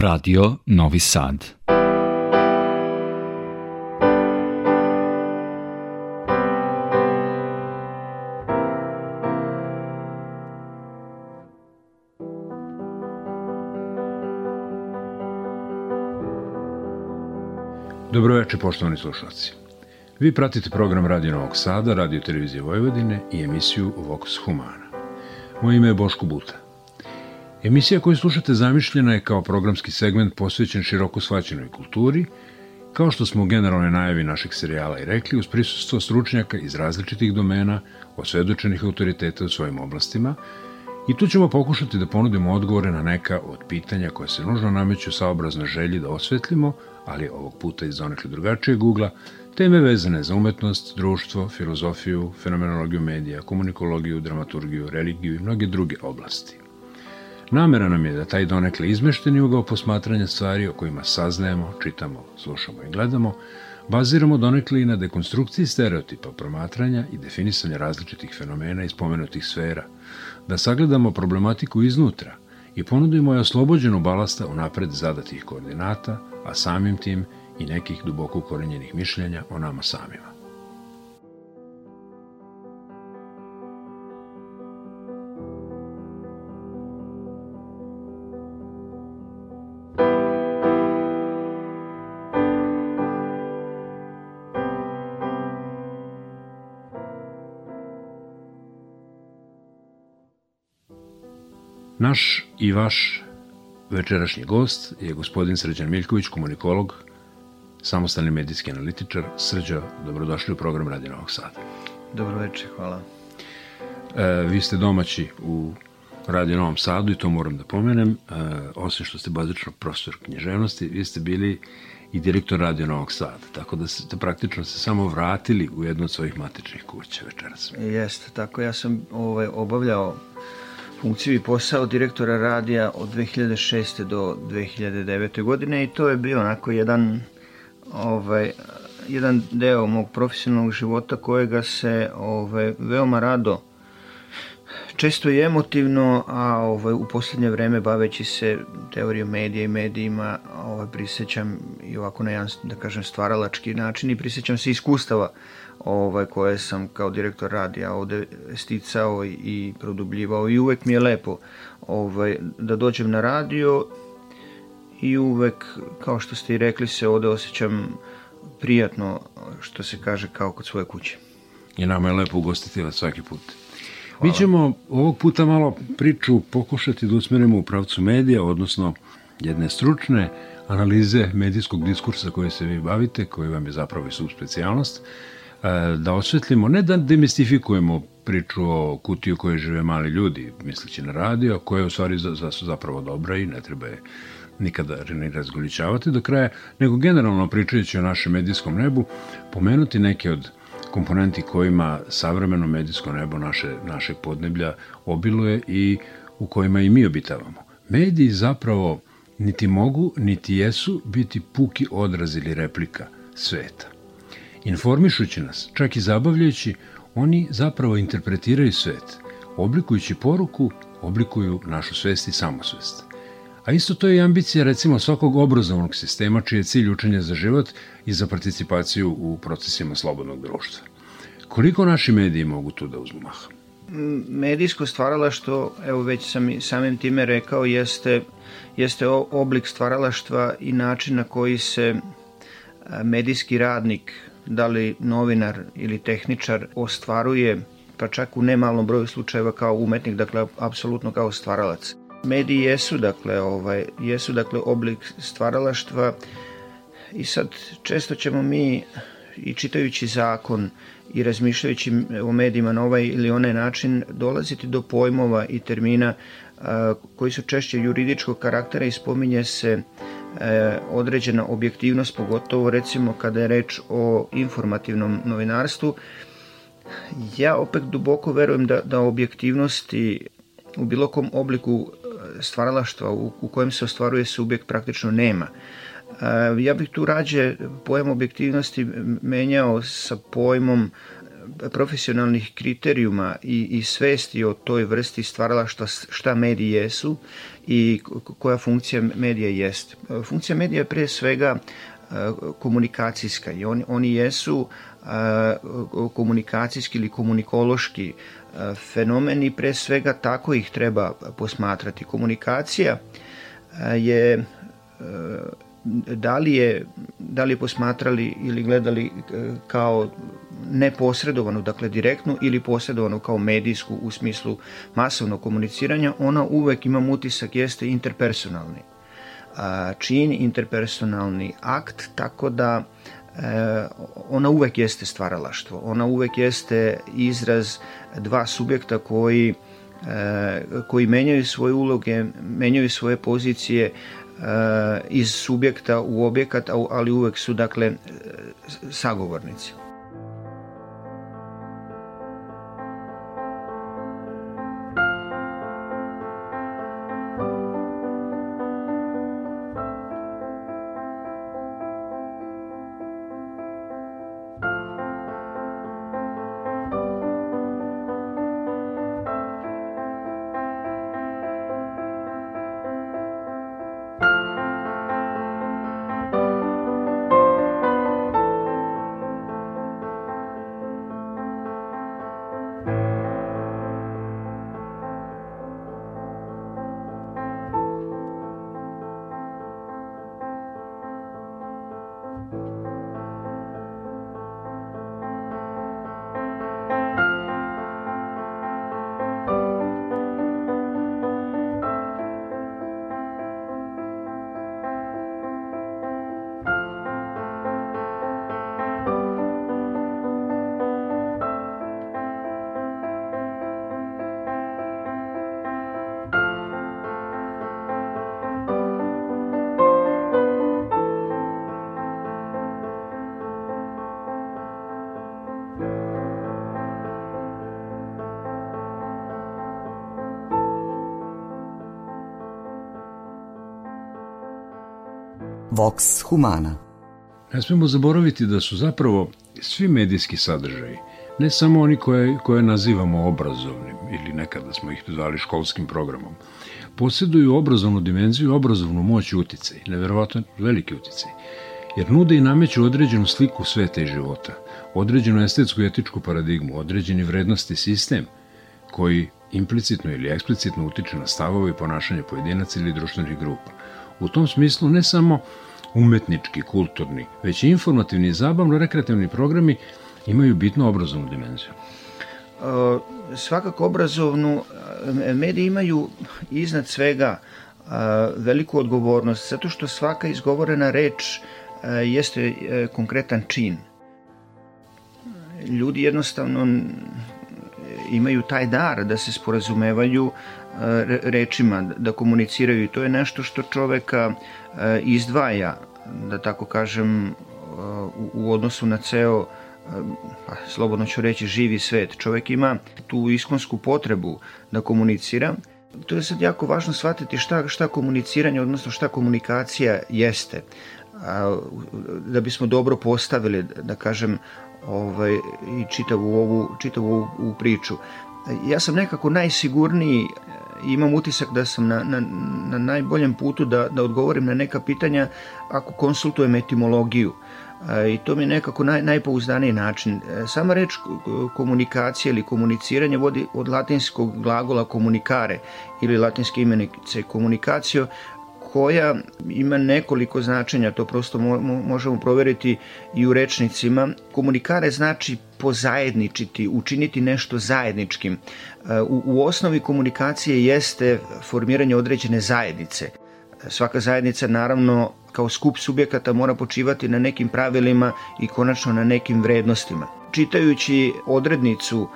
Radio Novi Sad. Dobroveče, poštovani slušalci. Vi pratite program Radio Novog Sada, Radio Televizije Vojvodine i emisiju Vox Humana. Moje ime je Boško Buta. Emisija koju slušate zamišljena je kao programski segment posvećen široko shvaćenoj kulturi, kao što smo u generalnoj najavi našeg serijala i rekli, uz prisustvo stručnjaka iz različitih domena, osvedočenih autoriteta u svojim oblastima, i tu ćemo pokušati da ponudimo odgovore na neka od pitanja koja se nužno nameću saobrazno želji da osvetlimo, ali ovog puta iz donekle drugačijeg ugla, teme vezane za umetnost, društvo, filozofiju, fenomenologiju medija, komunikologiju, dramaturgiju, religiju i mnoge druge oblasti. Namera nam je da taj donekle izmešteni ugao posmatranja stvari o kojima saznajemo, čitamo, slušamo i gledamo, baziramo donekle i na dekonstrukciji stereotipa promatranja i definisanja različitih fenomena iz pomenutih sfera, da sagledamo problematiku iznutra i ponudimo je oslobođenu balasta u napred zadatih koordinata, a samim tim i nekih duboko ukorenjenih mišljenja o nama samima. Naš i vaš večerašnji gost je gospodin Srđan Miljković, komunikolog, samostalni medijski analitičar. Srđo, dobrodošli u program Radi Novog Sada. Dobro večer, hvala. E, vi ste domaći u Radio Novom Sadu i to moram da pomenem. E, osim što ste bazično profesor književnosti, vi ste bili i direktor Radio Novog Sada, tako da ste praktično se samo vratili u jednu od svojih matičnih kuća večeras. Jeste, tako ja sam ovaj, obavljao funkciju i posao direktora radija od 2006. do 2009. godine i to je bio onako jedan ovaj, jedan deo mog profesionalnog života kojega se ovaj, veoma rado često i emotivno, a ovaj, u poslednje vreme baveći se teorijom medija i medijima, ovaj, prisećam i ovako na jedan, da kažem, stvaralački način i prisećam se iskustava ovaj, koje sam kao direktor radija ovde sticao i produbljivao i uvek mi je lepo ovaj, da dođem na radio i uvek, kao što ste i rekli, se ovde osjećam prijatno, što se kaže, kao kod svoje kuće. I nama je lepo ugostiti vas svaki put. Hvala. Mi ćemo ovog puta malo priču pokušati da usmerimo u pravcu medija, odnosno jedne stručne analize medijskog diskursa koje se vi bavite, koji vam je zapravo i subspecijalnost, E, da osvetlimo, ne da demistifikujemo priču o kutiju koje žive mali ljudi, misleći na radio, koja je u stvari za, za, zapravo dobra i ne treba je nikada ne razgoličavati do kraja, nego generalno pričajući o našem medijskom nebu, pomenuti neke od komponenti kojima savremeno medijsko nebo naše, našeg podneblja obiluje i u kojima i mi obitavamo. Mediji zapravo niti mogu, niti jesu biti puki odraz ili replika sveta. Informišući nas, čak i zabavljajući, oni zapravo interpretiraju svet. Oblikujući poruku, oblikuju našu svest i samosvest. A isto to je i ambicija recimo svakog obrazovnog sistema čiji je cilj učenja za život i za participaciju u procesima slobodnog društva. Koliko naši mediji mogu tu da uzmu maha? Medijsko stvaralaštvo, evo već sam i samim time rekao, jeste, jeste oblik stvaralaštva i način na koji se medijski radnik da li novinar ili tehničar ostvaruje, pa čak u nemalom broju slučajeva kao umetnik, dakle apsolutno kao stvaralac. Mediji jesu dakle ovaj jesu dakle oblik stvaralaštva i sad često ćemo mi i čitajući zakon i razmišljajući o medijima na ovaj ili onaj način dolaziti do pojmova i termina a, koji su češće juridičkog karaktera i spominje se određena objektivnost, pogotovo recimo kada je reč o informativnom novinarstvu. Ja opet duboko verujem da, da objektivnosti u bilo kom obliku e, stvaralaštva u, u kojem se ostvaruje subjekt praktično nema. E, ja bih tu rađe pojam objektivnosti menjao sa pojmom profesionalnih kriterijuma i, i svesti o toj vrsti stvarala šta, šta mediji jesu i koja funkcija medija jest. Funkcija medija je pre svega komunikacijska i oni, oni jesu komunikacijski ili komunikološki fenomeni, pre svega tako ih treba posmatrati. Komunikacija je da li je, da li je posmatrali ili gledali kao neposredovanu, dakle direktnu ili posredovanu kao medijsku u smislu masovnog komuniciranja, ona uvek ima utisak jeste interpersonalni. Čin, interpersonalni akt, tako da e, ona uvek jeste stvaralaštvo, ona uvek jeste izraz dva subjekta koji e, koji menjaju svoje uloge, menjaju svoje pozicije e, iz subjekta u objekat, ali uvek su dakle sagovornici. Vox Humana. Ne smemo zaboraviti da su zapravo svi medijski sadržaji, ne samo oni koje, koje nazivamo obrazovnim ili nekada smo ih zvali školskim programom, posjeduju obrazovnu dimenziju, obrazovnu moć i uticaj, neverovatno veliki uticaj, jer nude i nameću određenu sliku sveta i života, određenu estetsku i etičku paradigmu, određeni vrednosti sistem koji implicitno ili eksplicitno utiče na stavove i ponašanje pojedinaca ili društvenih grupa. U tom smislu ne samo umetnički, kulturni, već i informativni zabavno-rekreativni programi imaju bitno obrazovnu dimenziju. E, svakako obrazovnu, e, mediji imaju iznad svega e, veliku odgovornost, zato što svaka izgovorena reč jeste konkretan čin. Ljudi jednostavno imaju taj dar da se sporazumevaju rečima, da komuniciraju i to je nešto što čoveka izdvaja, da tako kažem, u odnosu na ceo pa, slobodno ću reći, živi svet. Čovek ima tu iskonsku potrebu da komunicira. To je sad jako važno shvatiti šta, šta komuniciranje, odnosno šta komunikacija jeste. A, da bismo dobro postavili, da kažem, ovaj, i čitavu ovu, čitavu ovu priču. Ja sam nekako najsigurniji imam utisak da sam na, na, na najboljem putu da, da odgovorim na neka pitanja ako konsultujem etimologiju. I to mi je nekako naj, najpouzdaniji način. E, sama reč komunikacija ili komuniciranje vodi od latinskog glagola komunikare ili latinske imenice komunikacijo koja ima nekoliko značenja, to prosto mo možemo proveriti i u rečnicima. Komunikare znači pozajedničiti, učiniti nešto zajedničkim. E, u, u osnovi komunikacije jeste formiranje određene zajednice. Svaka zajednica naravno kao skup subjekata mora počivati na nekim pravilima i konačno na nekim vrednostima. Čitajući odrednicu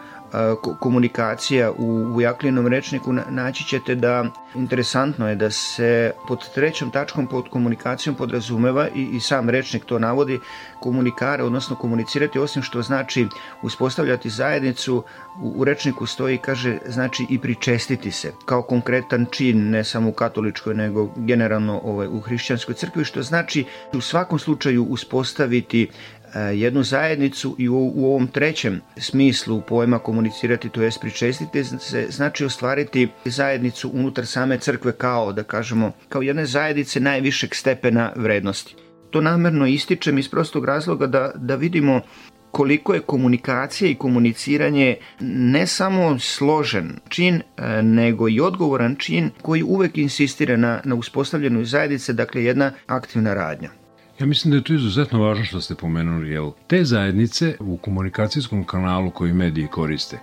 komunikacija u, u Jaklinom rečniku naći ćete da interesantno je da se pod trećom tačkom pod komunikacijom podrazumeva i, i sam rečnik to navodi komunikare, odnosno komunicirati osim što znači uspostavljati zajednicu u, u rečniku stoji kaže znači i pričestiti se kao konkretan čin ne samo u katoličkoj nego generalno ovaj, u hrišćanskoj crkvi što znači u svakom slučaju uspostaviti jednu zajednicu i u, u ovom trećem smislu pojma komunicirati, to jest pričestiti, se znači ostvariti zajednicu unutar same crkve kao, da kažemo, kao jedne zajednice najvišeg stepena vrednosti. To namerno ističem iz prostog razloga da, da vidimo koliko je komunikacija i komuniciranje ne samo složen čin, e, nego i odgovoran čin koji uvek insistira na, na uspostavljenoj zajednice, dakle jedna aktivna radnja. Ja mislim da je to izuzetno važno što ste pomenuli, jer te zajednice u komunikacijskom kanalu koji mediji koriste,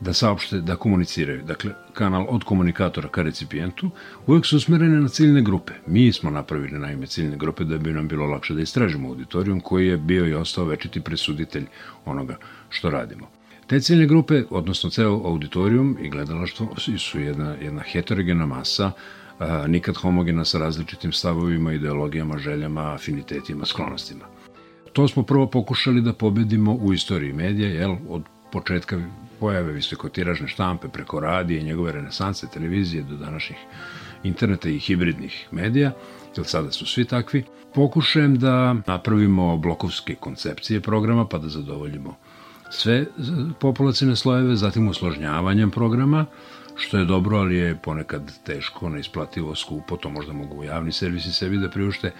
da saopšte, da komuniciraju. Dakle, kanal od komunikatora ka recipijentu uvek su usmerene na ciljne grupe. Mi smo napravili naime ciljne grupe da bi nam bilo lakše da istražimo auditorijum koji je bio i ostao večiti presuditelj onoga što radimo. Te ciljne grupe, odnosno ceo auditorijum i gledalaštvo su jedna, jedna heterogena masa nikad homogena sa različitim stavovima, ideologijama, željama, afinitetima, sklonostima. To smo prvo pokušali da pobedimo u istoriji medija, jel, od početka pojave visokotiražne štampe preko radije, njegove renesanse, televizije do današnjih interneta i hibridnih medija, jer sada su svi takvi, pokušajem da napravimo blokovske koncepcije programa pa da zadovoljimo sve populacijne slojeve, zatim usložnjavanjem programa, što je dobro, ali je ponekad teško, neisplativo, skupo, to možda mogu javni servisi sebi da priušte,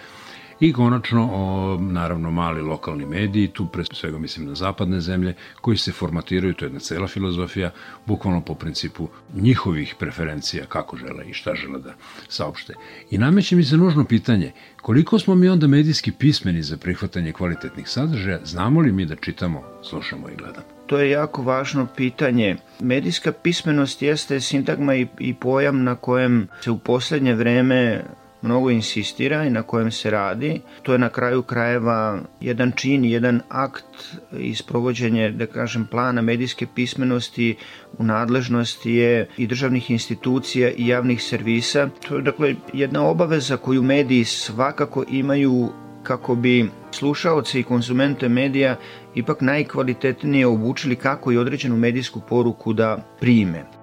I konačno, o, naravno, mali lokalni mediji, tu pre svega mislim na zapadne zemlje, koji se formatiraju, to je jedna cela filozofija, bukvalno po principu njihovih preferencija, kako žele i šta žele da saopšte. I nameće mi se nužno pitanje, koliko smo mi onda medijski pismeni za prihvatanje kvalitetnih sadržaja, znamo li mi da čitamo, slušamo i gledamo? To je jako važno pitanje. Medijska pismenost jeste sintagma i, i pojam na kojem se u poslednje vreme mnogo insistira i na kojem se radi. To je na kraju krajeva jedan čin, jedan akt iz provođenja, da kažem, plana medijske pismenosti u nadležnosti je i državnih institucija i javnih servisa. To je dakle jedna obaveza koju mediji svakako imaju kako bi slušaoce i konzumente medija ipak najkvalitetnije obučili kako i određenu medijsku poruku da prime.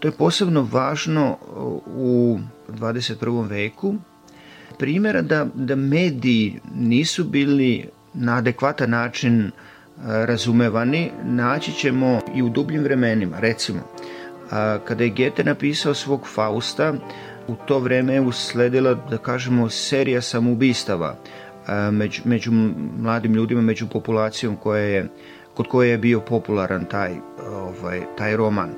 To je posebno važno u 21. veku, primjera da, da mediji nisu bili na adekvatan način e, razumevani, naći ćemo i u dubljim vremenima. Recimo, kada je Goethe napisao svog Fausta, u to vreme je usledila, da kažemo, serija samoubistava među, među mladim ljudima, među populacijom koja je, kod koje je bio popularan taj, ovaj, taj roman.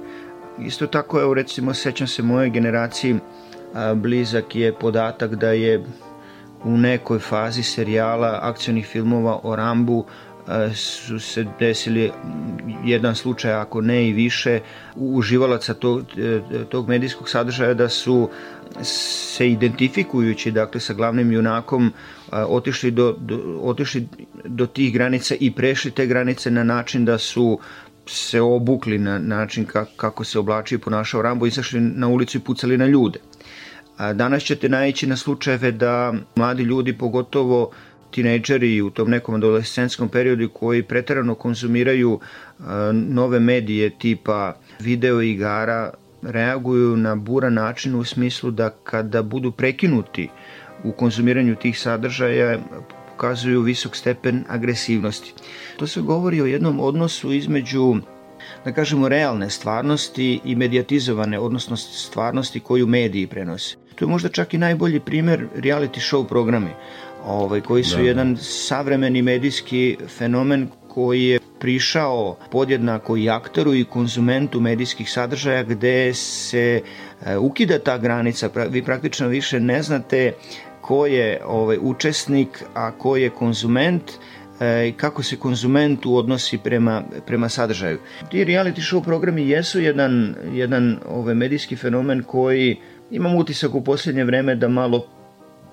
Isto tako, evo recimo, sećam se moje generaciji, blizak je podatak da je u nekoj fazi serijala akcionih filmova o Rambu su se desili jedan slučaj, ako ne i više, uživalaca tog, e, tog medijskog sadržaja da su se identifikujući dakle sa glavnim junakom otišli do, do, otišli do tih granica i prešli te granice na način da su se obukli na način kako se oblačio i ponašao Rambo, izašli na ulicu i pucali na ljude. A danas ćete naići na slučajeve da mladi ljudi, pogotovo tinejdžeri u tom nekom adolescentskom periodu koji pretarano konzumiraju nove medije tipa video igara, reaguju na buran način u smislu da kada budu prekinuti u konzumiranju tih sadržaja pokazuju visok stepen agresivnosti. To se govori o jednom odnosu između da kažemo realne stvarnosti i medijatizovane, odnosno stvarnosti koju mediji prenose. To je možda čak i najbolji primer reality show programi, ovaj, koji su da. jedan savremeni medijski fenomen koji je prišao podjednako i aktoru i konzumentu medijskih sadržaja gde se e, ukida ta granica, vi praktično više ne znate ko je ovaj, učesnik, a ko je konzument, e, i kako se konzumentu odnosi prema, prema sadržaju. Ti reality show programi jesu jedan, jedan ovaj, medijski fenomen koji imam utisak u posljednje vreme da malo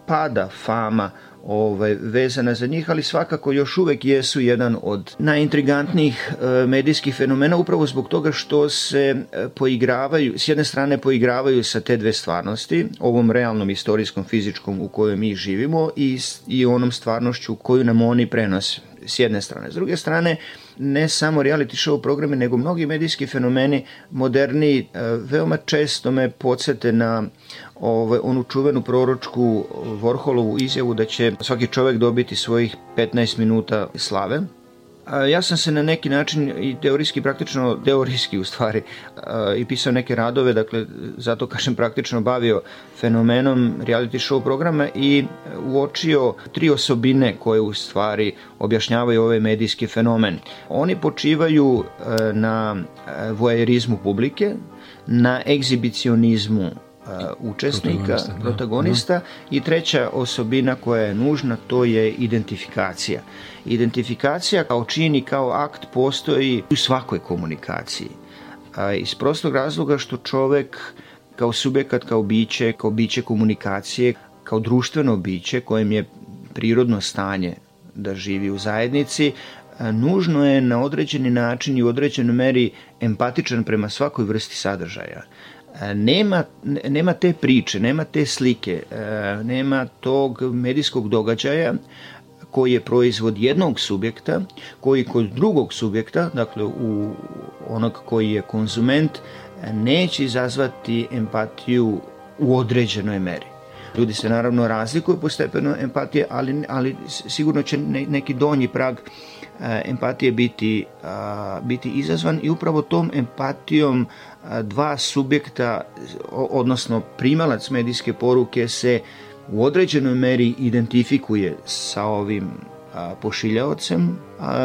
pada fama ovaj, vezana za njih, ali svakako još uvek jesu jedan od najintrigantnijih e, medijskih fenomena upravo zbog toga što se e, poigravaju, s jedne strane poigravaju sa te dve stvarnosti, ovom realnom istorijskom fizičkom u kojoj mi živimo i, i onom stvarnošću koju nam oni prenose s jedne strane. S druge strane, ne samo reality show programe, nego mnogi medijski fenomeni moderni e, veoma često me podsete na ovaj, onu čuvenu proročku Vorholovu izjavu da će svaki čovek dobiti svojih 15 minuta slave. Ja sam se na neki način i teorijski, praktično, teorijski u stvari, i pisao neke radove, dakle, zato kažem praktično bavio fenomenom reality show programa i uočio tri osobine koje u stvari objašnjavaju ovaj medijski fenomen. Oni počivaju e, na e, vojerizmu publike, na egzibicionizmu učesnika, protagonista, da. protagonista da. i treća osobina koja je nužna to je identifikacija. Identifikacija kao čin i kao akt postoji u svakoj komunikaciji. A, iz prostog razloga što čovek kao subjekat, kao biće, kao biće komunikacije, kao društveno biće kojem je prirodno stanje da živi u zajednici, nužno je na određeni način i u određenoj meri empatičan prema svakoj vrsti sadržaja nema, nema te priče, nema te slike, e, nema tog medijskog događaja koji je proizvod jednog subjekta, koji kod drugog subjekta, dakle u onog koji je konzument, neće izazvati empatiju u određenoj meri. Ljudi se naravno razlikuju po stepenu empatije, ali, ali sigurno će neki donji prag e, empatije biti, biti izazvan i upravo tom empatijom dva subjekta, odnosno primalac medijske poruke se u određenoj meri identifikuje sa ovim pošiljaocem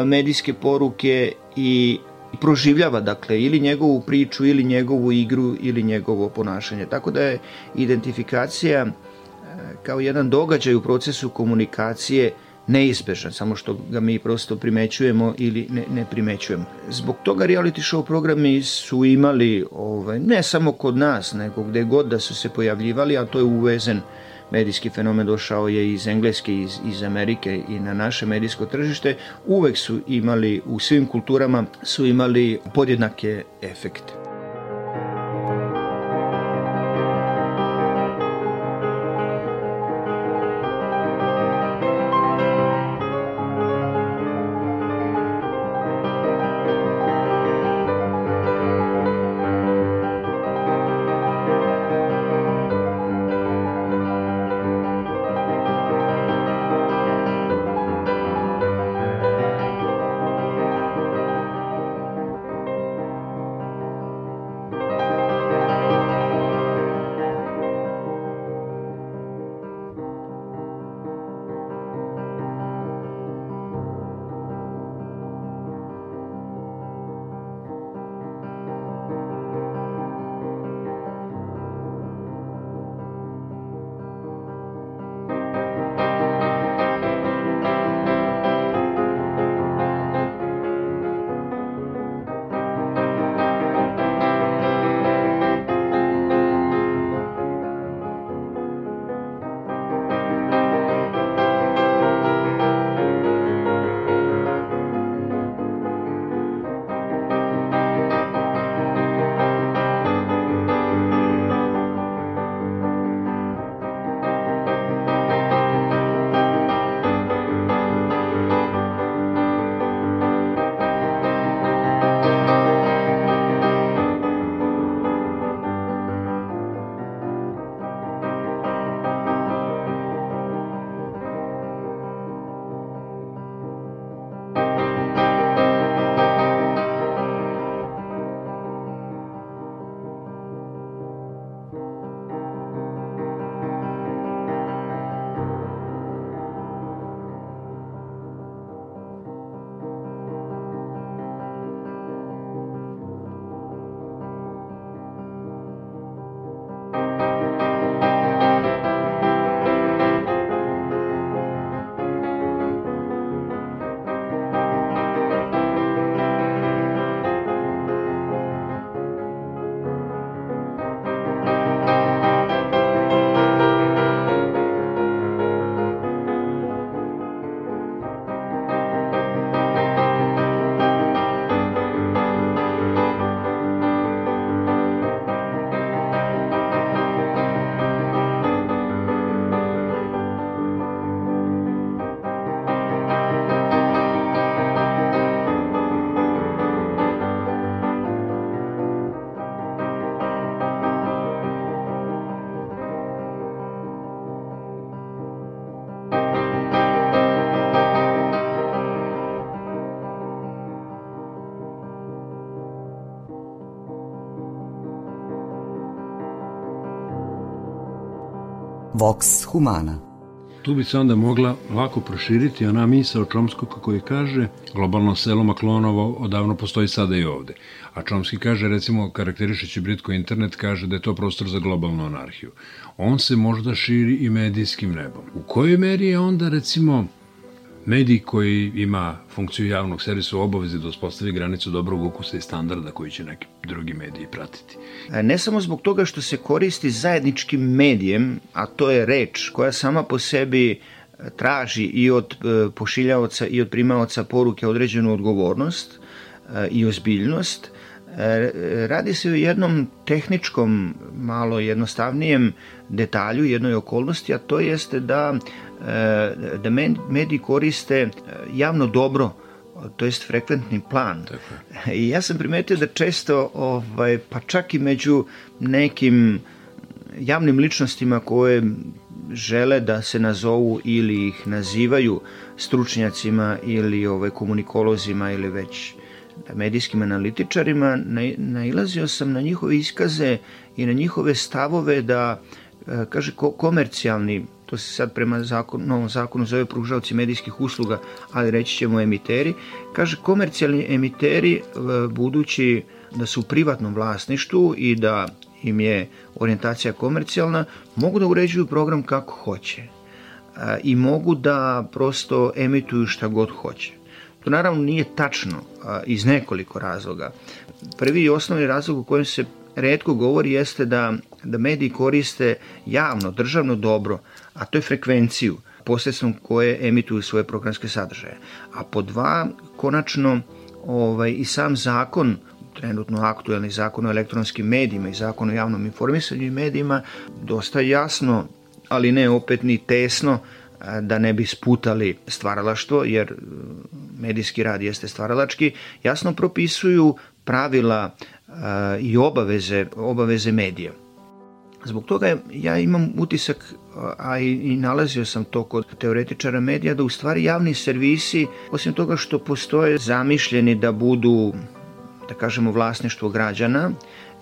medijske poruke i proživljava dakle ili njegovu priču ili njegovu igru ili njegovo ponašanje. Tako da je identifikacija kao jedan događaj u procesu komunikacije neizbežan, samo što ga mi prosto primećujemo ili ne, ne primećujemo. Zbog toga reality show programi su imali, ovaj, ne samo kod nas, nego gde god da su se pojavljivali, a to je uvezen medijski fenomen došao je iz Engleske, iz, iz Amerike i na naše medijsko tržište, uvek su imali, u svim kulturama su imali podjednake efekte. Vox Humana. Tu bi se onda mogla lako proširiti ona misa o Čomskoga koji kaže globalno selo Maklonovo odavno postoji sada i ovde. A Čomski kaže, recimo, karakterišeći Britko internet, kaže da je to prostor za globalnu anarhiju. On se možda širi i medijskim nebom. U kojoj meri je onda, recimo, medij koji ima funkciju javnog servisa u obavezi da uspostavi granicu dobrog ukusa i standarda koji će neki drugi mediji pratiti. E, ne samo zbog toga što se koristi zajedničkim medijem, a to je reč koja sama po sebi e, traži i od e, pošiljaoca i od primaoca poruke određenu odgovornost i ozbiljnost, radi se o jednom tehničkom, malo jednostavnijem detalju, jednoj okolnosti, a to jeste da E, da mediji koriste e, javno dobro to jest frekventni plan. Tako. I ja sam primetio da često, ovaj, pa čak i među nekim javnim ličnostima koje žele da se nazovu ili ih nazivaju stručnjacima ili ovaj, komunikolozima ili već medijskim analitičarima, nailazio sam na njihove iskaze i na njihove stavove da, e, kaže, komercijalni to se sad prema zakon, novom zakonu zove pružavci medijskih usluga, ali reći ćemo emiteri, kaže komercijalni emiteri e, budući da su u privatnom vlasništvu i da im je orijentacija komercijalna, mogu da uređuju program kako hoće e, i mogu da prosto emituju šta god hoće. To naravno nije tačno iz nekoliko razloga. Prvi i osnovni razlog u kojem se redko govori jeste da, da mediji koriste javno, državno dobro, a to je frekvenciju posredstvom koje emituju svoje programske sadržaje. A po dva, konačno, ovaj, i sam zakon trenutno aktuelni zakon o elektronskim medijima i zakon o javnom informisanju i medijima dosta jasno, ali ne opet ni tesno, da ne bi sputali stvaralaštvo, jer medijski rad jeste stvaralački, jasno propisuju pravila i obaveze, obaveze medija. Zbog toga ja imam utisak, a i, i nalazio sam to kod teoretičara medija, da u stvari javni servisi, osim toga što postoje zamišljeni da budu, da kažemo, vlasništvo građana,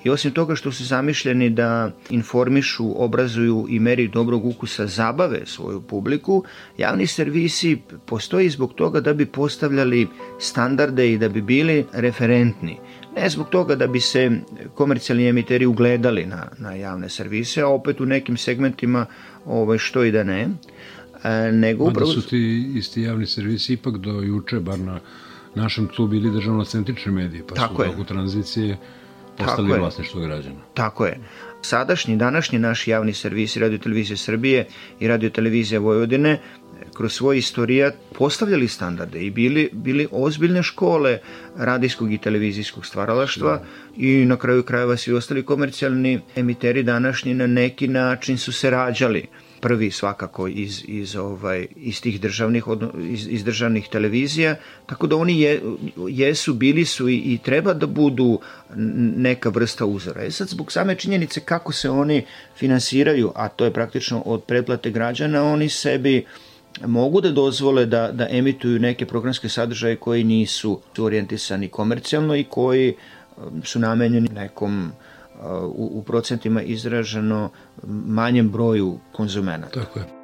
i osim toga što su zamišljeni da informišu, obrazuju i meri dobrog ukusa zabave svoju publiku, javni servisi postoji zbog toga da bi postavljali standarde i da bi bili referentni. Ne zbog toga da bi se komercijalni emiteri ugledali na, na javne servise, a opet u nekim segmentima ovaj, što i da ne, e, nego upravo... su ti isti javni servisi ipak do juče, bar na našem tlu, bili državno-centrični mediji, pa Tako su u toku tranzicije postali Tako vlasništvo građana. Tako je. Sadašnji, današnji naš javni servis Radio Televizije Srbije i Radio Televizije Vojvodine kroz svoj istorijat postavljali standarde i bili, bili ozbiljne škole radijskog i televizijskog stvaralaštva da. i na kraju krajeva svi ostali komercijalni emiteri današnji na neki način su se rađali prvi svakako iz, iz, ovaj, iz tih državnih, iz, iz državnih televizija, tako da oni je, jesu, bili su i, i treba da budu neka vrsta uzora. E sad, zbog same činjenice kako se oni finansiraju, a to je praktično od pretplate građana, oni sebi mogu da dozvole da, da emituju neke programske sadržaje koji nisu orijentisani komercijalno i koji um, su namenjeni nekom u, u procentima izraženo manjem broju konzumenta. Tako je.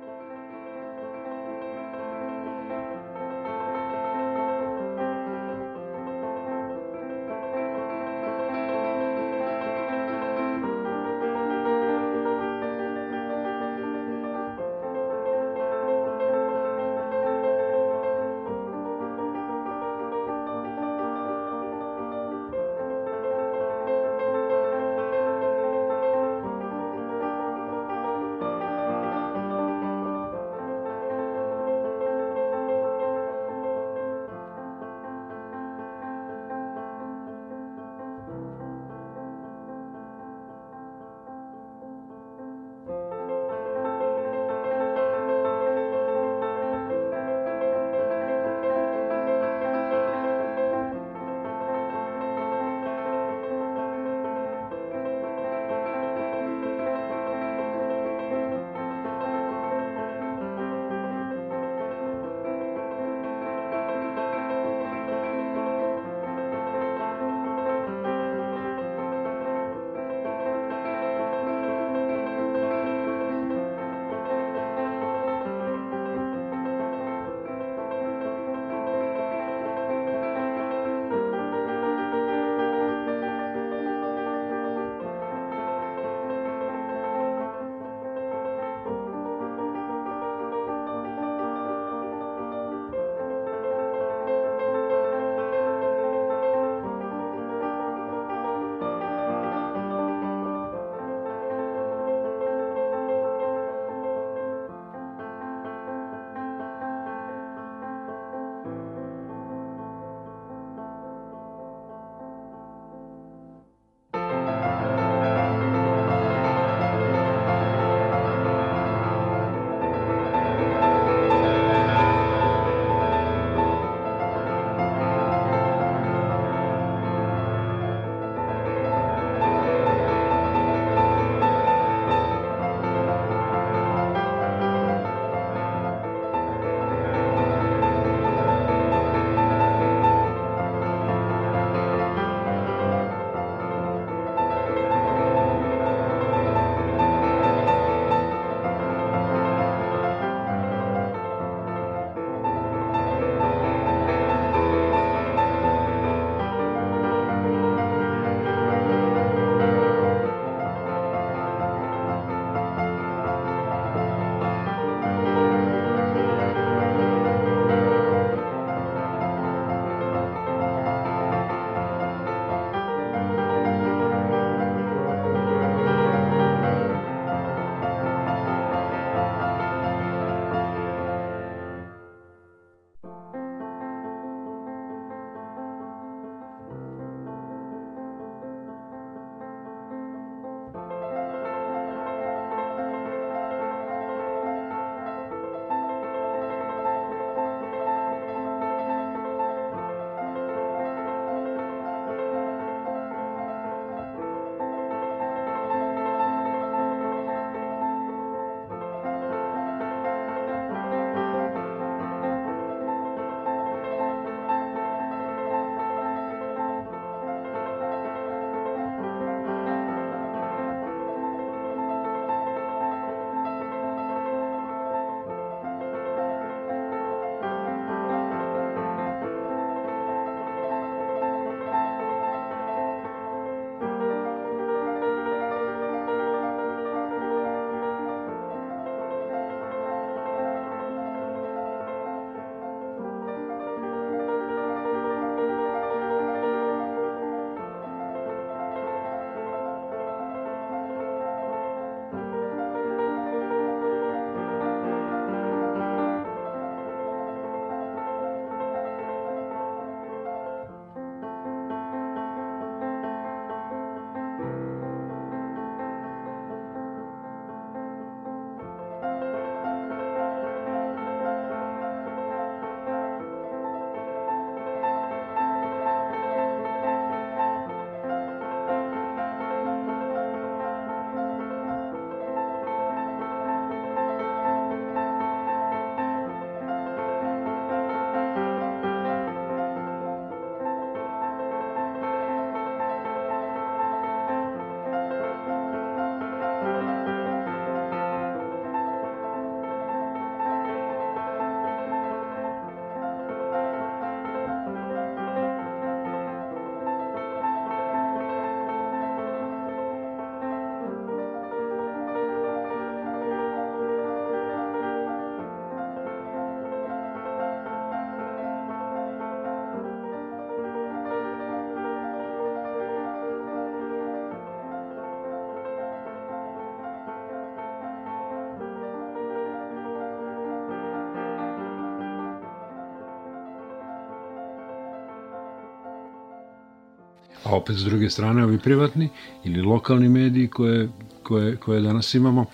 Opet s druge strane ovi privatni ili lokalni mediji koje, koje, koje danas imamo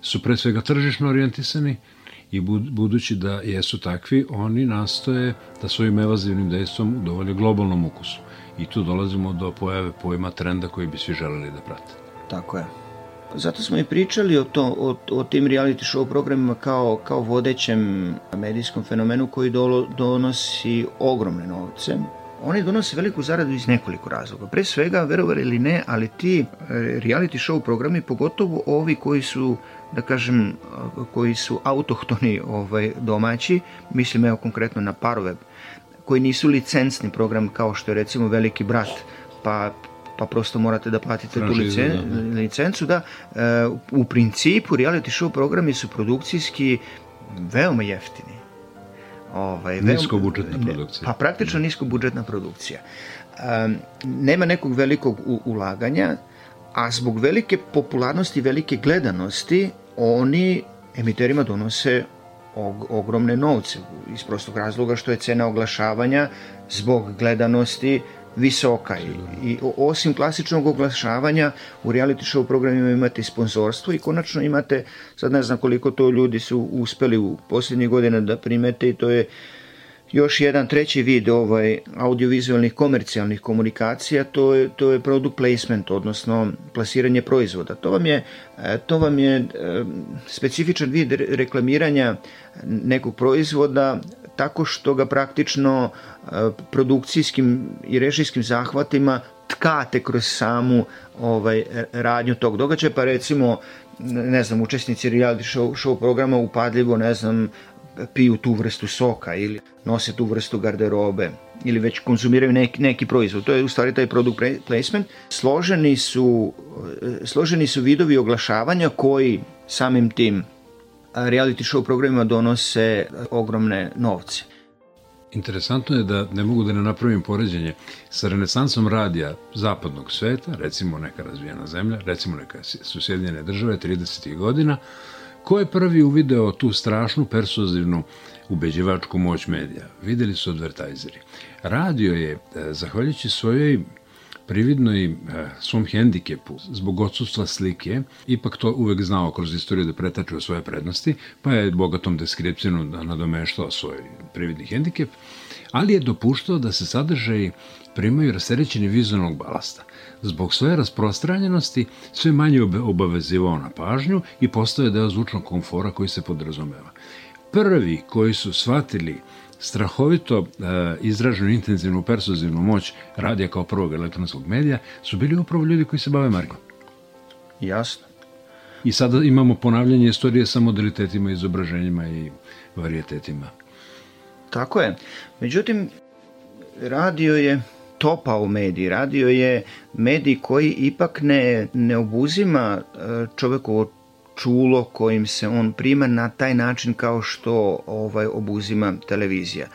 su pre svega tržišno orijentisani i budući da jesu takvi, oni nastoje da svojim evazivnim dejstvom udovolje globalnom ukusu. I tu dolazimo do pojave pojma trenda koji bi svi želeli da prate. Tako je. Zato smo i pričali o, to, o, o tim reality show programima kao, kao vodećem medijskom fenomenu koji dolo, donosi ogromne novce. Oni donose veliku zaradu iz nekoliko razloga. Pre svega, verovali ili ne, ali ti e, reality show programi, pogotovo ovi koji su da kažem, koji su autohtoni ovaj, domaći, mislim evo konkretno na parove, koji nisu licencni program kao što je recimo Veliki brat, pa pa prosto morate da platite tu licen, da. licencu, da. E, u principu reality show programi su produkcijski veoma jeftini. Ovaj, nisko budžetna produkcija. Pa praktično nisko budžetna produkcija. E, nema nekog velikog ulaganja, a zbog velike popularnosti, velike gledanosti, oni emiterima donose og, ogromne novce iz prostog razloga što je cena oglašavanja zbog gledanosti visoka. I, i osim klasičnog oglašavanja u reality show programima imate sponsorstvo i konačno imate, sad ne znam koliko to ljudi su uspeli u posljednjih godina da primete i to je još jedan treći vid ovaj audiovizualnih komercijalnih komunikacija. To je to je product placement odnosno plasiranje proizvoda. To vam je e, to vam je e, specifičan vid reklamiranja nekog proizvoda tako što ga praktično e, produkcijskim i režijskim zahvatima tkate kroz samu ovaj radnju tog događaja pa recimo ne znam učesnici reality show, show programa upadljivo ne znam piju tu vrstu soka ili nose tu vrstu garderobe ili već konzumiraju neki, neki proizvod. To je u stvari taj product placement. Složeni su, složeni su vidovi oglašavanja koji samim tim reality show programima donose ogromne novce. Interesantno je da ne mogu da ne napravim poređenje sa renesansom radija zapadnog sveta, recimo neka razvijena zemlja, recimo neka su Sjedinjene države 30. godina, Ko je prvi uvideo tu strašnu persuazivnu ubeđivačku moć medija? Videli su advertajzeri. Radio je, e, zahvaljujući svojoj prividnoj e, svom hendikepu zbog odsustva slike, ipak to uvek znao kroz istoriju da pretače svoje prednosti, pa je bogatom deskripcijom nadomeštao svoj prividni hendikep, ali je dopuštao da se sadržaji primaju rasterećeni vizualnog balasta. Zbog svoje rasprostranjenosti sve manje obavezivao na pažnju i postoje deo zvučnog komfora koji se podrazumeva. Prvi koji su shvatili strahovito e, izraženu intenzivnu persuzivnu moć radija kao prvog elektronskog medija su bili upravo ljudi koji se bave markom. Jasno. I sada imamo ponavljanje istorije sa modalitetima, izobraženjima i varijetetima. Tako je. Međutim, radio je topao medij. Radio je medij koji ipak ne, ne obuzima e, čovekovo čulo kojim se on prima na taj način kao što ovaj obuzima televizija.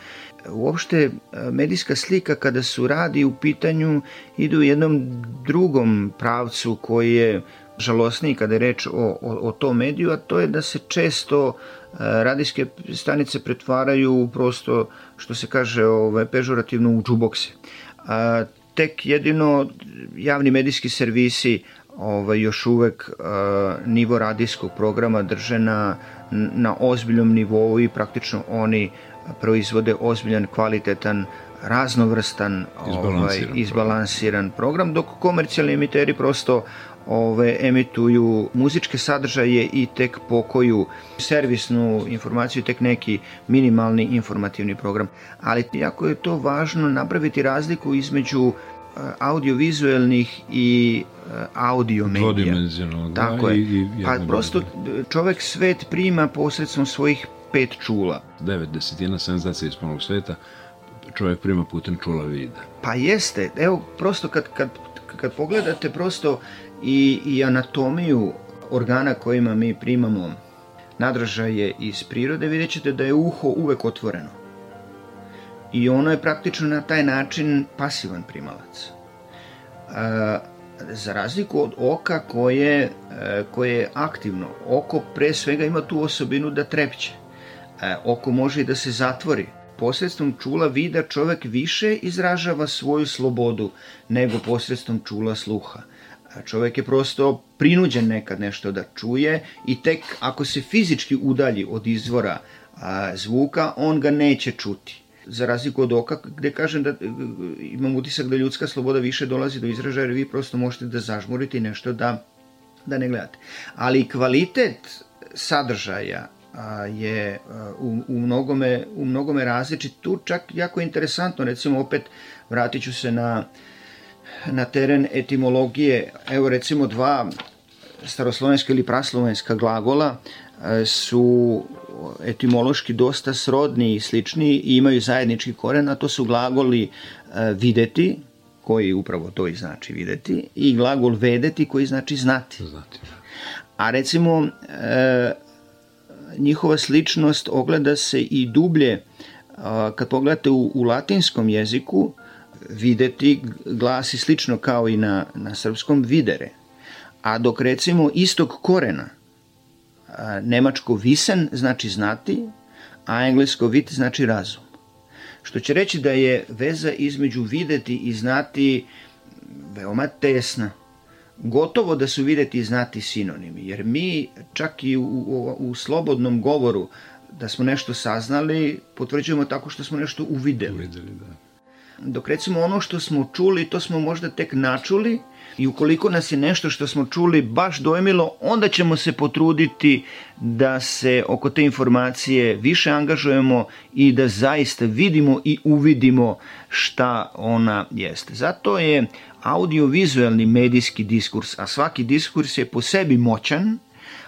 Uopšte e, medijska slika kada su radi u pitanju idu u jednom drugom pravcu koji je žalosniji kada je reč o, o, o tom mediju, a to je da se često e, radijske stanice pretvaraju prosto, što se kaže, ovaj, pežorativno u džubokse. A, tek jedino javni medijski servisi ovaj, još uvek a, nivo radijskog programa drže na, na ozbiljnom nivou i praktično oni proizvode ozbiljan, kvalitetan, raznovrstan, izbalansiran, ovaj, izbalansiran program, dok komercijalni emiteri prosto ove, emituju muzičke sadržaje i tek pokoju servisnu informaciju, tek neki minimalni informativni program. Ali jako je to važno napraviti razliku između audiovizuelnih i e, audio medija. Da, Tako da, je. I, i pa prosto čovek svet prima posredstvom svojih pet čula. Devet desetina senzacija iz polnog sveta čovjek prima putem čula vida. Pa jeste, evo prosto kad, kad, kad pogledate prosto i, i anatomiju organa kojima mi primamo nadražaje iz prirode, vidjet ćete da je uho uvek otvoreno. I ono je praktično na taj način pasivan primalac. A, za razliku od oka koje, koje je aktivno. Oko pre svega ima tu osobinu da trepće. oko može i da se zatvori posredstvom čula vida čovek više izražava svoju slobodu nego posredstvom čula sluha. Čovek je prosto prinuđen nekad nešto da čuje i tek ako se fizički udalji od izvora a, zvuka, on ga neće čuti. Za razliku od oka, gde kažem da imam utisak da ljudska sloboda više dolazi do izražaja, jer vi prosto možete da zažmurite i nešto da, da ne gledate. Ali kvalitet sadržaja a, je a, u, u, mnogome, u mnogome različit. Tu čak jako interesantno, recimo opet vratit ću se na, na teren etimologije. Evo recimo dva staroslovenska ili praslovenska glagola a, su etimološki dosta srodni i slični i imaju zajednički koren, a to su glagoli videti, koji upravo to i znači videti, i glagol vedeti koji znači znati. znati. Da. A recimo, e, njihova sličnost ogleda se i dublje kad pogledate u, u latinskom jeziku videti glasi slično kao i na, na srpskom videre. A dok recimo istog korena nemačko visen znači znati, a englesko vit znači razum. Što će reći da je veza između videti i znati veoma tesna gotovo da su videti i znati sinonimi, jer mi čak i u, u, u slobodnom govoru da smo nešto saznali, potvrđujemo tako što smo nešto uvideli. Uvideli, da. Dok recimo ono što smo čuli, to smo možda tek načuli i ukoliko nas je nešto što smo čuli baš dojmilo, onda ćemo se potruditi da se oko te informacije više angažujemo i da zaista vidimo i uvidimo šta ona jeste. Zato je audiovizualni medijski diskurs, a svaki diskurs je po sebi moćan,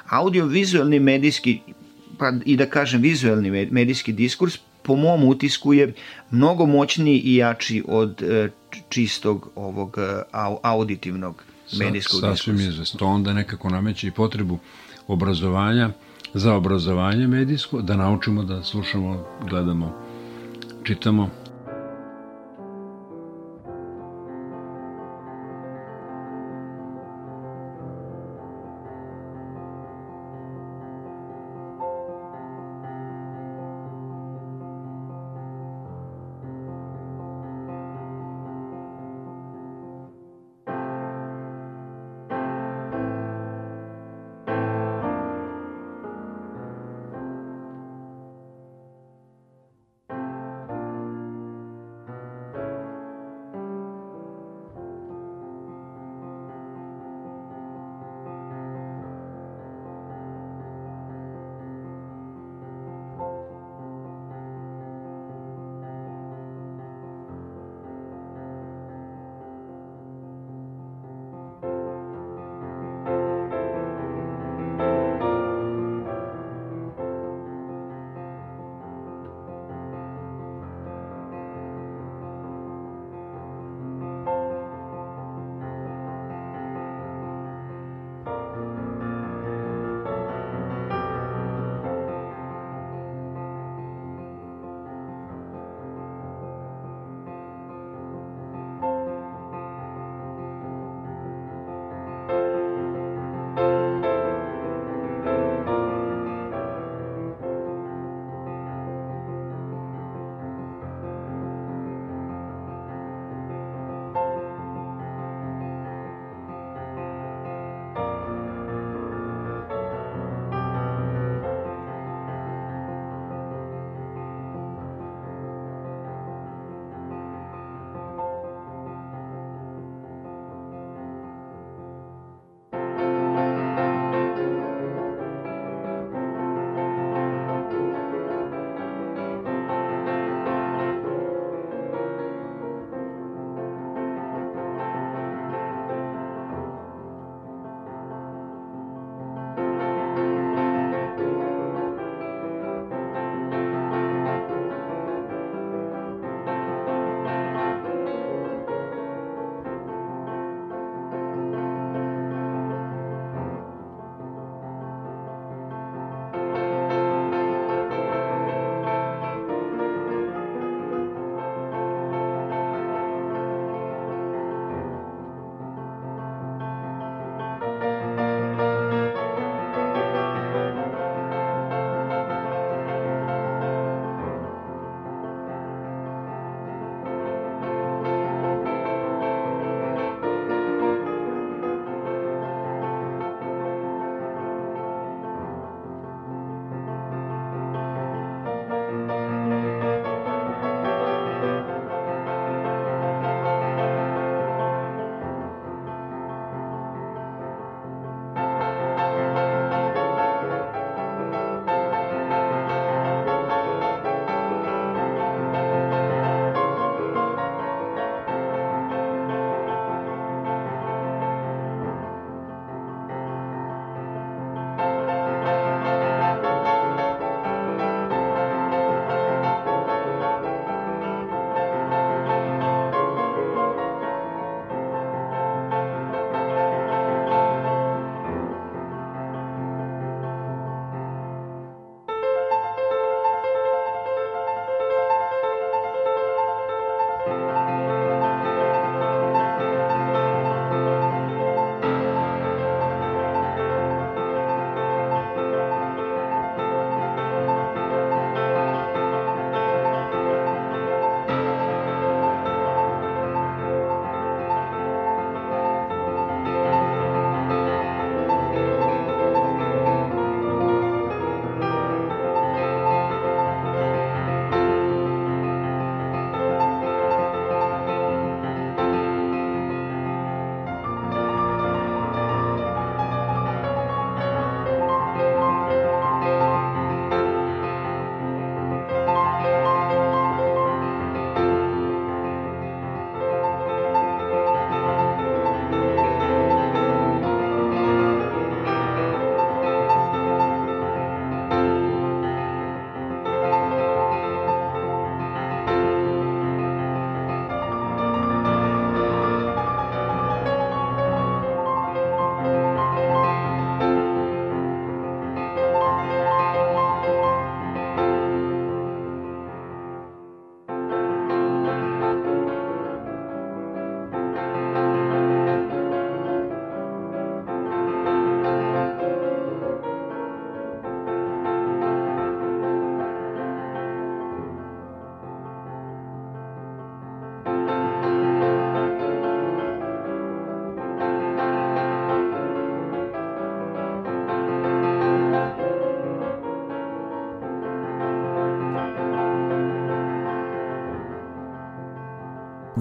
audiovizualni medijski, pa i da kažem vizualni medijski diskurs, po mom utisku je mnogo moćniji i jači od e, čistog ovog e, auditivnog medijskog Sa, sasvim diskursa. Sasvim To onda nekako nameće i potrebu obrazovanja, za obrazovanje medijsko, da naučimo da slušamo, gledamo, čitamo,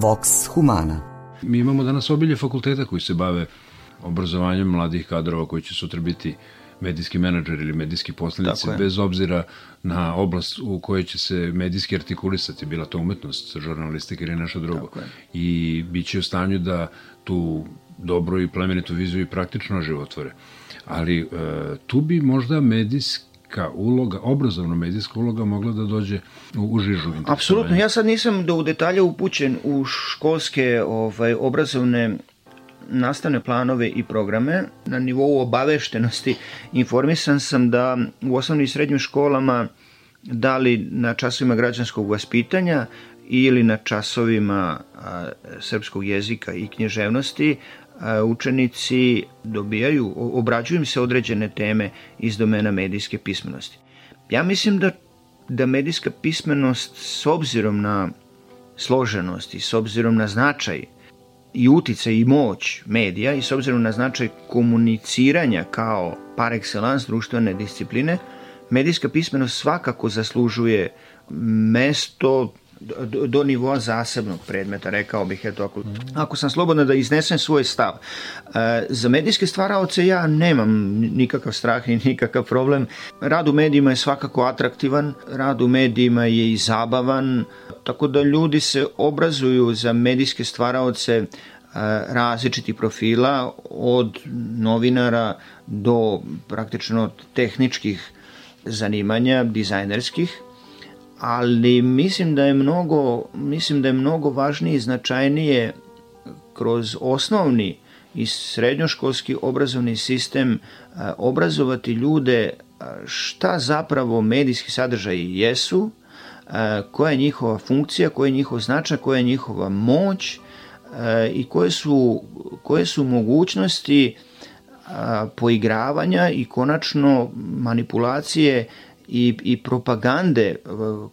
Vox Humana. Mi imamo danas obilje fakulteta koji se bave obrazovanjem mladih kadrova koji će sutra biti medijski menadžer ili medijski poslanici, bez obzira na oblast u kojoj će se medijski artikulisati, bila to umetnost, žurnalistika ili nešto drugo. I bit će u stanju da tu dobro i plemenitu viziju i praktično životvore. Ali e, tu bi možda medijski medijska uloga, obrazovno medijska uloga mogla da dođe u, u žižu. Apsolutno, ja sad nisam do u detalje upućen u školske ovaj, obrazovne nastavne planove i programe. Na nivou obaveštenosti informisan sam da u osnovnim i srednjim školama da li na časovima građanskog vaspitanja ili na časovima a, srpskog jezika i književnosti učenici dobijaju, obrađuju im se određene teme iz domena medijske pismenosti. Ja mislim da, da medijska pismenost s obzirom na složenost i s obzirom na značaj i uticaj i moć medija i s obzirom na značaj komuniciranja kao par excellence društvene discipline, medijska pismenost svakako zaslužuje mesto do, do nivoa zasebnog predmeta, rekao bih, eto, ako, ako sam slobodan da iznesem svoj stav. E, za medijske stvaraoce ja nemam nikakav strah i nikakav problem. Rad u medijima je svakako atraktivan, rad u medijima je i zabavan, tako da ljudi se obrazuju za medijske stvaraoce e, različitih profila, od novinara do praktično tehničkih zanimanja, dizajnerskih, ali mislim da je mnogo, mislim da je mnogo važnije i značajnije kroz osnovni i srednjoškolski obrazovni sistem obrazovati ljude šta zapravo medijski sadržaji jesu, koja je njihova funkcija, koja je njihov značaj, koja je njihova moć i koje su, koje su mogućnosti poigravanja i konačno manipulacije i, i propagande e,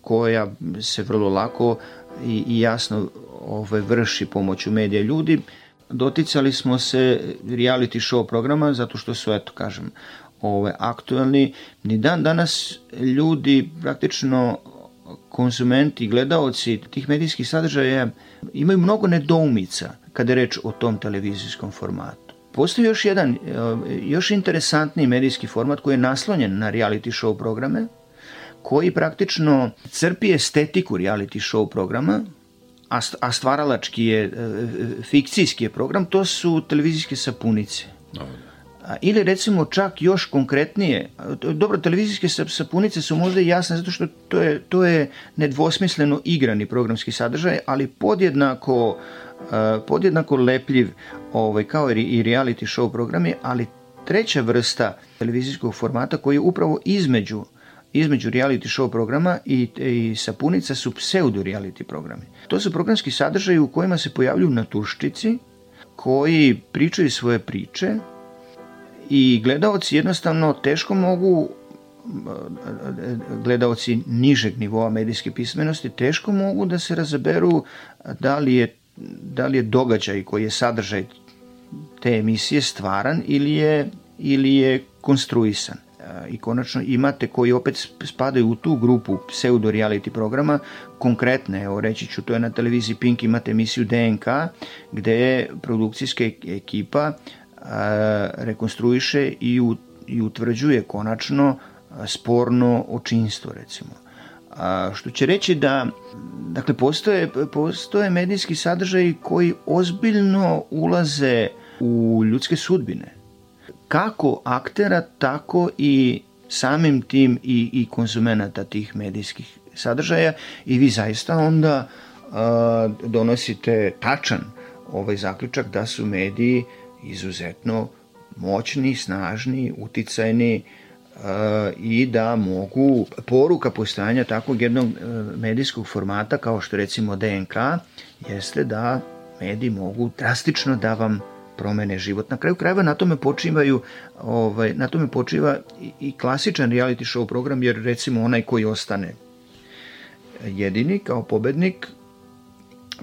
koja se vrlo lako i, i jasno ovaj, vrši pomoću medija ljudi, doticali smo se reality show programa zato što su, eto kažem, ovaj, aktuelni. Ni dan danas ljudi praktično konzumenti, gledaoci tih medijskih sadržaja imaju mnogo nedoumica kada je reč o tom televizijskom formatu. Postoji još jedan, e, još interesantni medijski format koji je naslonjen na reality show programe, koji praktično crpi estetiku reality show programa, a stvaralački je, e, fikcijski je program, to su televizijske sapunice. Ili recimo čak još konkretnije, dobro, televizijske sapunice su možda jasne zato što to je, to je nedvosmisleno igrani programski sadržaj, ali podjednako podjednako lepljiv ovaj, kao i reality show programi, ali treća vrsta televizijskog formata koji je upravo između između reality show programa i, i sapunica su pseudo reality programi. To su programski sadržaji u kojima se pojavljuju naturščici koji pričaju svoje priče i gledaoci jednostavno teško mogu gledaoci nižeg nivoa medijske pismenosti teško mogu da se razaberu da li je da li je događaj koji je sadržaj te emisije stvaran ili je, ili je konstruisan. I konačno imate koji opet spadaju u tu grupu pseudo reality programa, konkretne, evo reći ću, to je na televiziji Pink, imate emisiju DNK, gde je produkcijska ekipa a, rekonstruiše i, u, i utvrđuje konačno sporno očinstvo, recimo A, što će reći da dakle, postoje, postoje medijski sadržaji koji ozbiljno ulaze u ljudske sudbine. Kako aktera, tako i samim tim i, i konzumenata tih medijskih sadržaja i vi zaista onda a, donosite tačan ovaj zaključak da su mediji izuzetno moćni, snažni, uticajni, i da mogu poruka postojanja takvog jednog e, medijskog formata kao što recimo DNK jeste da mediji mogu drastično da vam promene život. Na kraju krajeva na tome počivaju ovaj, na tome počiva i klasičan reality show program jer recimo onaj koji ostane jedini kao pobednik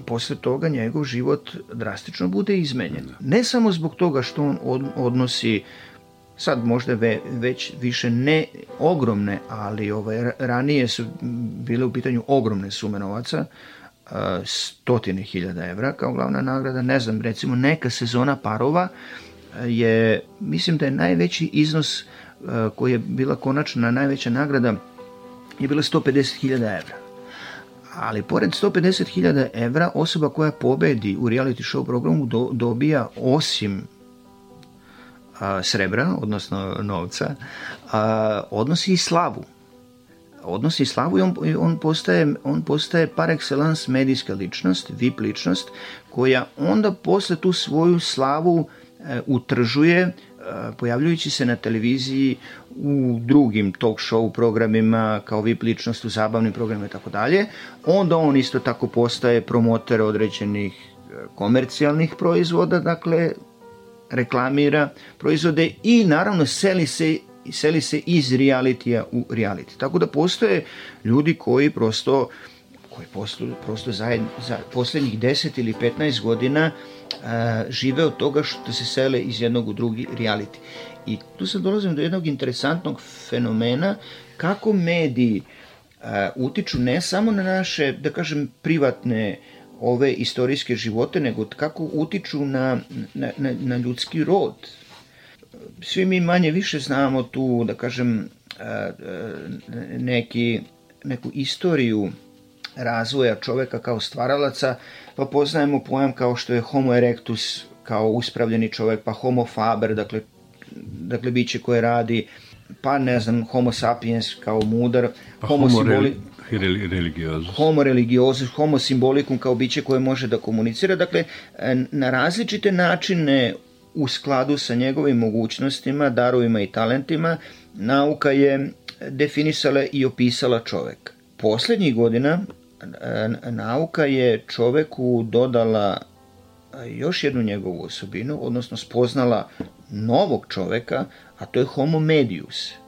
posle toga njegov život drastično bude izmenjen. Ne samo zbog toga što on odnosi sad možda ve, već više ne ogromne, ali ovaj, ranije su bile u pitanju ogromne sume novaca, stotine hiljada evra kao glavna nagrada. Ne znam, recimo neka sezona parova je, mislim da je najveći iznos koji je bila konačna najveća nagrada je bila 150.000 evra. Ali pored 150.000 evra, osoba koja pobedi u reality show programu do, dobija osim a, srebra, odnosno novca, a, odnosi i slavu. Odnosi i slavu i on, on, postaje, on postaje par excellence medijska ličnost, VIP ličnost, koja onda posle tu svoju slavu e, utržuje pojavljujući se na televiziji u drugim talk show programima kao VIP ličnost u zabavnim programima i tako dalje, onda on isto tako postaje promoter određenih e, komercijalnih proizvoda, dakle reklamira proizvode i naravno seli se seli se iz realitija u reality. Tako da postoje ljudi koji prosto koji prosto, prosto za, za poslednjih 10 ili 15 godina a, žive od toga što se sele iz jednog u drugi reality. I tu se dolazim do jednog interesantnog fenomena kako mediji a, utiču ne samo na naše, da kažem, privatne ove istorijske živote, nego kako utiču na, na, na, na ljudski rod. Svi mi manje više znamo tu, da kažem, neki, neku istoriju razvoja čoveka kao stvaralaca, pa poznajemo pojam kao što je homo erectus, kao uspravljeni čovek, pa homo faber, dakle, dakle biće koje radi, pa ne znam, homo sapiens kao mudar, pa homo, homo simboli... religiozus. Homo religiozus, homo simbolicum kao biće koje može da komunicira. Dakle, na različite načine u skladu sa njegovim mogućnostima, darovima i talentima, nauka je definisala i opisala čoveka. Poslednjih godina nauka je čoveku dodala još jednu njegovu osobinu, odnosno spoznala novog čoveka, a to je homo medius –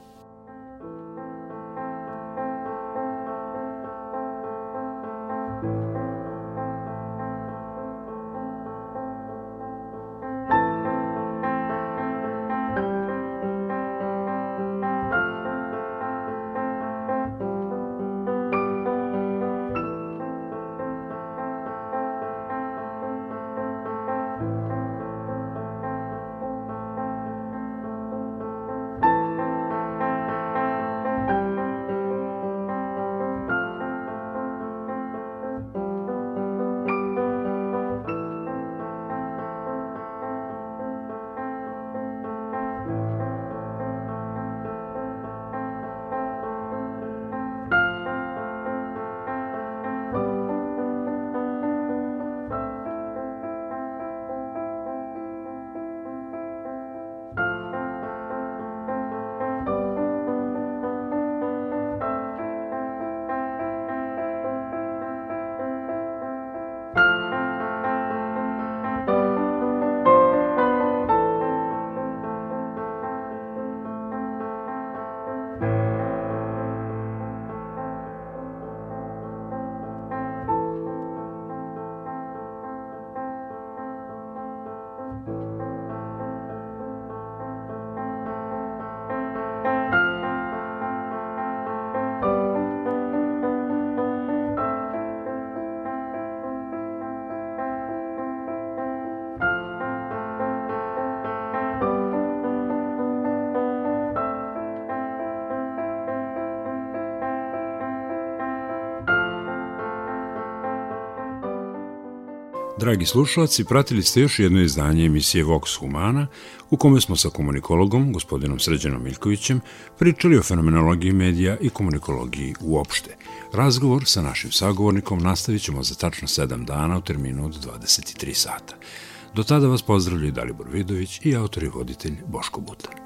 Dragi slušalci, pratili ste još jedno izdanje emisije Vox Humana, u kome smo sa komunikologom, gospodinom Sređanom Miljkovićem, pričali o fenomenologiji medija i komunikologiji uopšte. Razgovor sa našim sagovornikom nastavit ćemo za tačno 7 dana u terminu od 23 sata. Do tada vas pozdravljaju Dalibor Vidović i autor i voditelj Boško Buta.